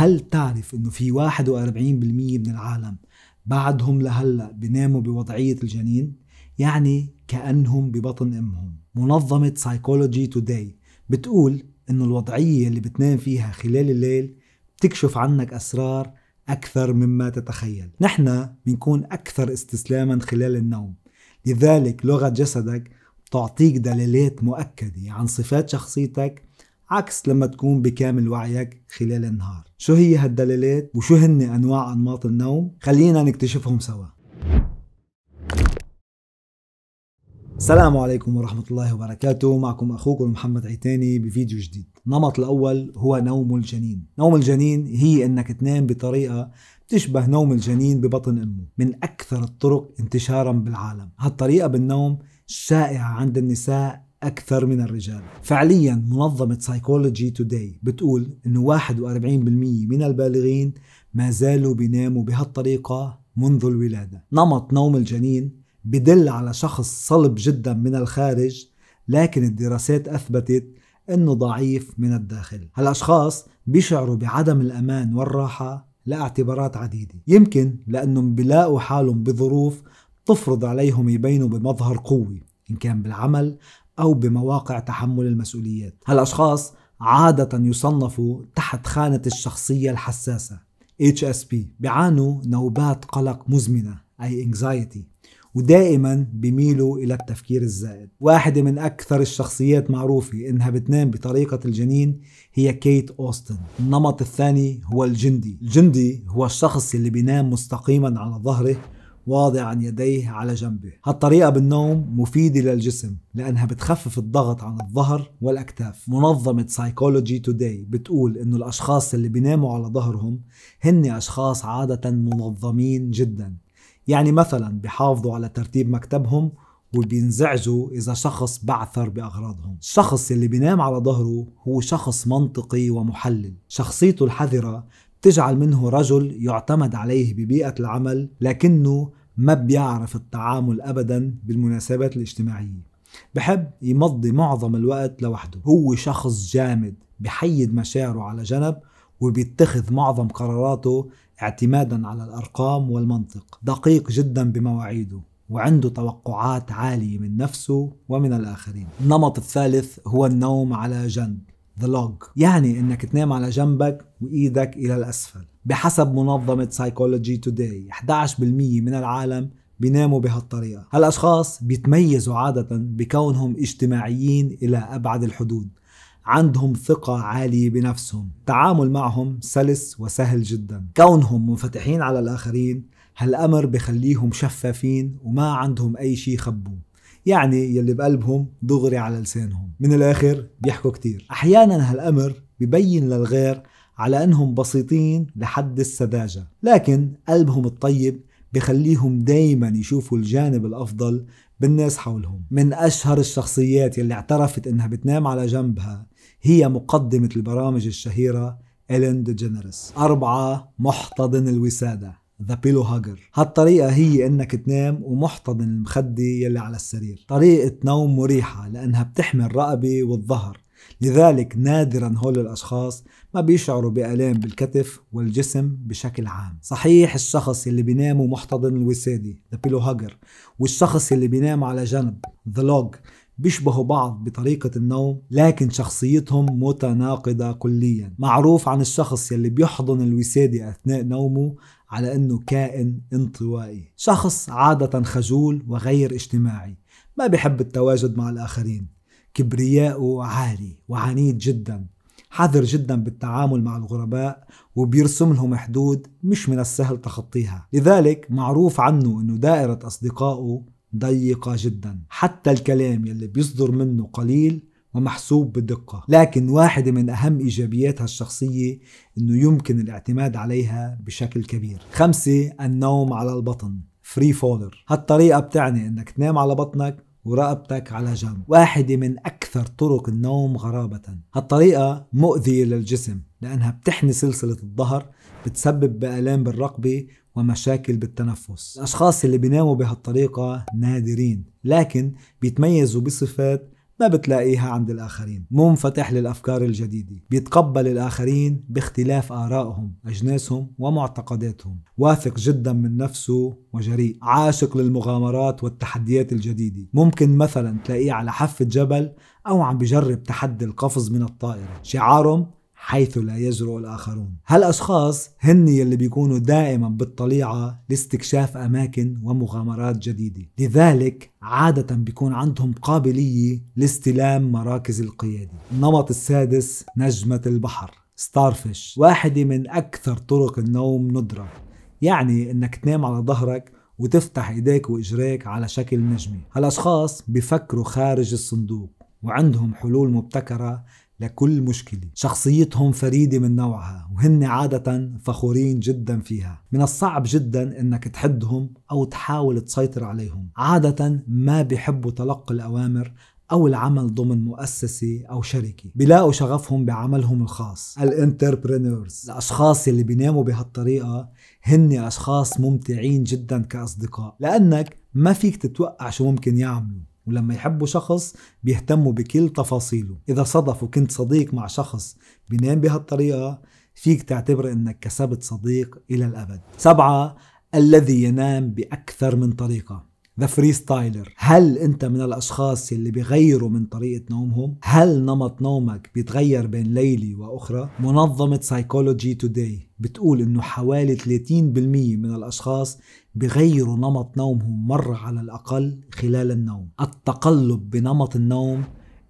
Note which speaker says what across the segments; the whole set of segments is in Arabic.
Speaker 1: هل تعرف إنه في 41% من العالم بعدهم لهلأ بيناموا بوضعية الجنين؟ يعني كأنهم ببطن أمهم. منظمة سايكولوجي توداي بتقول إنه الوضعية اللي بتنام فيها خلال الليل بتكشف عنك أسرار أكثر مما تتخيل. نحن بنكون أكثر استسلاما خلال النوم. لذلك لغة جسدك تعطيك دلالات مؤكدة عن صفات شخصيتك عكس لما تكون بكامل وعيك خلال النهار. شو هي هالدلالات وشو هن أنواع أنماط النوم؟ خلينا نكتشفهم سوا. السلام عليكم ورحمة الله وبركاته. معكم أخوكم محمد عيتاني بفيديو جديد. النمط الأول هو نوم الجنين. نوم الجنين هي أنك تنام بطريقة تشبه نوم الجنين ببطن أمه من أكثر الطرق انتشارا بالعالم. هالطريقة بالنوم شائعة عند النساء أكثر من الرجال. فعليا منظمة سايكولوجي توداي بتقول أنه 41% من البالغين ما زالوا بيناموا بهالطريقة منذ الولادة. نمط نوم الجنين بدل على شخص صلب جدا من الخارج لكن الدراسات أثبتت أنه ضعيف من الداخل. هالأشخاص بيشعروا بعدم الأمان والراحة لاعتبارات عديدة. يمكن لأنهم بيلاقوا حالهم بظروف تفرض عليهم يبينوا بمظهر قوي إن كان بالعمل أو بمواقع تحمل المسؤوليات. هالأشخاص عادة يصنفوا تحت خانة الشخصية الحساسة HSP بيعانوا نوبات قلق مزمنة أي anxiety ودائما بيميلوا إلى التفكير الزائد. واحدة من أكثر الشخصيات معروفة إنها بتنام بطريقة الجنين هي كيت أوستن. النمط الثاني هو الجندي. الجندي هو الشخص اللي بينام مستقيما على ظهره واضعا يديه على جنبه. هالطريقة بالنوم مفيدة للجسم لأنها بتخفف الضغط عن الظهر والأكتاف. منظمة سايكولوجي توداي بتقول إنه الأشخاص اللي بيناموا على ظهرهم هن أشخاص عادة منظمين جدا. يعني مثلا بحافظوا على ترتيب مكتبهم وبينزعجوا إذا شخص بعثر بأغراضهم. الشخص اللي بينام على ظهره هو شخص منطقي ومحلل. شخصيته الحذرة تجعل منه رجل يعتمد عليه ببيئة العمل لكنه ما بيعرف التعامل أبدا بالمناسبات الاجتماعية. بحب يمضي معظم الوقت لوحده. هو شخص جامد بحيد مشاعره على جنب وبيتخذ معظم قراراته اعتمادا على الأرقام والمنطق. دقيق جدا بمواعيده وعنده توقعات عالية من نفسه ومن الآخرين. النمط الثالث هو النوم على جنب. The log. يعني إنك تنام على جنبك وإيدك إلى الأسفل. بحسب منظمة سايكولوجي توداي 11% من العالم بيناموا بهالطريقة. هالأشخاص بيتميزوا عادة بكونهم اجتماعيين إلى أبعد الحدود. عندهم ثقة عالية بنفسهم. تعامل معهم سلس وسهل جدا. كونهم منفتحين على الآخرين هالأمر بخليهم شفافين وما عندهم أي شيء يخبوه. يعني يلي بقلبهم دغري على لسانهم. من الآخر بيحكوا كتير. أحيانا هالأمر ببين للغير على أنهم بسيطين لحد السذاجة لكن قلبهم الطيب بخليهم دايما يشوفوا الجانب الأفضل بالناس حولهم. من أشهر الشخصيات يلي اعترفت أنها بتنام على جنبها هي مقدمة البرامج الشهيرة إلين دي جينيرس أربعة محتضن الوسادة. the pillow hugger هالطريقة هي إنك تنام ومحتضن المخدة يلي على السرير. طريقة نوم مريحة لأنها بتحمي الرقبة والظهر. لذلك نادرا هول الأشخاص ما بيشعروا بآلام بالكتف والجسم بشكل عام. صحيح الشخص اللي بينام محتضن الوسادة the pillow hugger والشخص اللي بينام على جنب the log بيشبهوا بعض بطريقة النوم لكن شخصيتهم متناقضة كليا. معروف عن الشخص يلي بيحضن الوسادة أثناء نومه على أنه كائن انطوائي. شخص عادة خجول وغير اجتماعي ما بيحب التواجد مع الآخرين. كبرياءه عالي وعنيد جدا حذر جدا بالتعامل مع الغرباء وبيرسم لهم حدود مش من السهل تخطيها. لذلك معروف عنه إنه دائرة أصدقائه ضيقة جدا. حتى الكلام يلي بيصدر منه قليل ومحسوب بدقة. لكن واحدة من أهم إيجابياتها الشخصية أنه يمكن الاعتماد عليها بشكل كبير. خمسة النوم على البطن. free faller هالطريقة بتعني أنك تنام على بطنك ورقبتك على جنب. واحدة من أكثر طرق النوم غرابة. هالطريقة مؤذية للجسم لأنها بتحني سلسلة الظهر بتسبب بآلام بالرقبة ومشاكل بالتنفس. الأشخاص اللي بيناموا بهالطريقة نادرين لكن بيتميزوا بصفات ما بتلاقيها عند الآخرين. منفتح للأفكار الجديدة بيتقبل الآخرين باختلاف آرائهم أجناسهم ومعتقداتهم. واثق جدا من نفسه وجريء عاشق للمغامرات والتحديات الجديدة. ممكن مثلا تلاقيه على حافة جبل أو عم بجرب تحدي القفز من الطائرة. شعارهم حيث لا يجرؤ الآخرون. هالأشخاص هن يلي بيكونوا دائما بالطليعة لاستكشاف أماكن ومغامرات جديدة. لذلك عادة بيكون عندهم قابلية لاستلام مراكز القيادة. النمط السادس نجمة البحر ستارفيش واحدة من أكثر طرق النوم ندرة. يعني إنك تنام على ظهرك وتفتح إيديك وإجريك على شكل نجمة. هالأشخاص بفكروا خارج الصندوق وعندهم حلول مبتكرة لكل مشكلة. شخصيتهم فريدة من نوعها وهن عادة فخورين جدا فيها. من الصعب جدا إنك تحدهم أو تحاول تسيطر عليهم. عادة ما بيحبوا تلقي الأوامر أو العمل ضمن مؤسسة أو شركة. بيلاقوا شغفهم بعملهم الخاص. الانتربرينورز. الأشخاص اللي بيناموا بهالطريقة هن أشخاص ممتعين جدا كأصدقاء. لأنك ما فيك تتوقع شو ممكن يعملوا. ولما يحبوا شخص بيهتموا بكل تفاصيله. إذا صدف وكنت صديق مع شخص بينام بهالطريقة فيك تعتبر إنك كسبت صديق إلى الأبد. سبعة الذي ينام بأكثر من طريقة. the freestyler هل انت من الأشخاص اللي بيغيروا من طريقة نومهم؟ هل نمط نومك بيتغير بين ليله وأخرى؟ منظمة Psychology Today بتقول إنه حوالي 30% من الأشخاص بغيروا نمط نومهم مرة على الأقل خلال النوم. التقلب بنمط النوم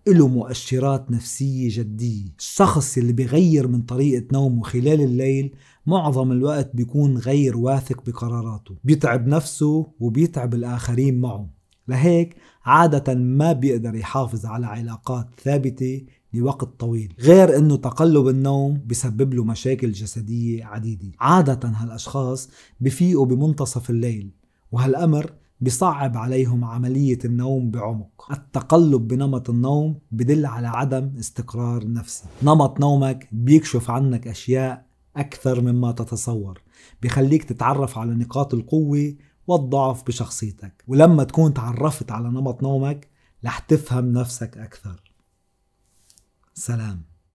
Speaker 1: له مؤشرات نفسية جدية. الشخص اللي بيغير من طريقة نومه خلال الليل معظم الوقت بيكون غير واثق بقراراته. بيتعب نفسه وبيتعب الآخرين معه. لهيك عادة ما بيقدر يحافظ على علاقات ثابتة لوقت طويل. غير إنه تقلب النوم بسبب له مشاكل جسدية عديدة. عادة هالأشخاص بفيقوا بمنتصف الليل وهالأمر بصعب عليهم عملية النوم بعمق. التقلب بنمط النوم بدل على عدم استقرار نفسي. نمط نومك بيكشف عنك أشياء أكثر مما تتصور. بخليك تتعرف على نقاط القوة والضعف بشخصيتك. ولما تكون تعرفت على نمط نومك رح تفهم نفسك أكثر. سلام.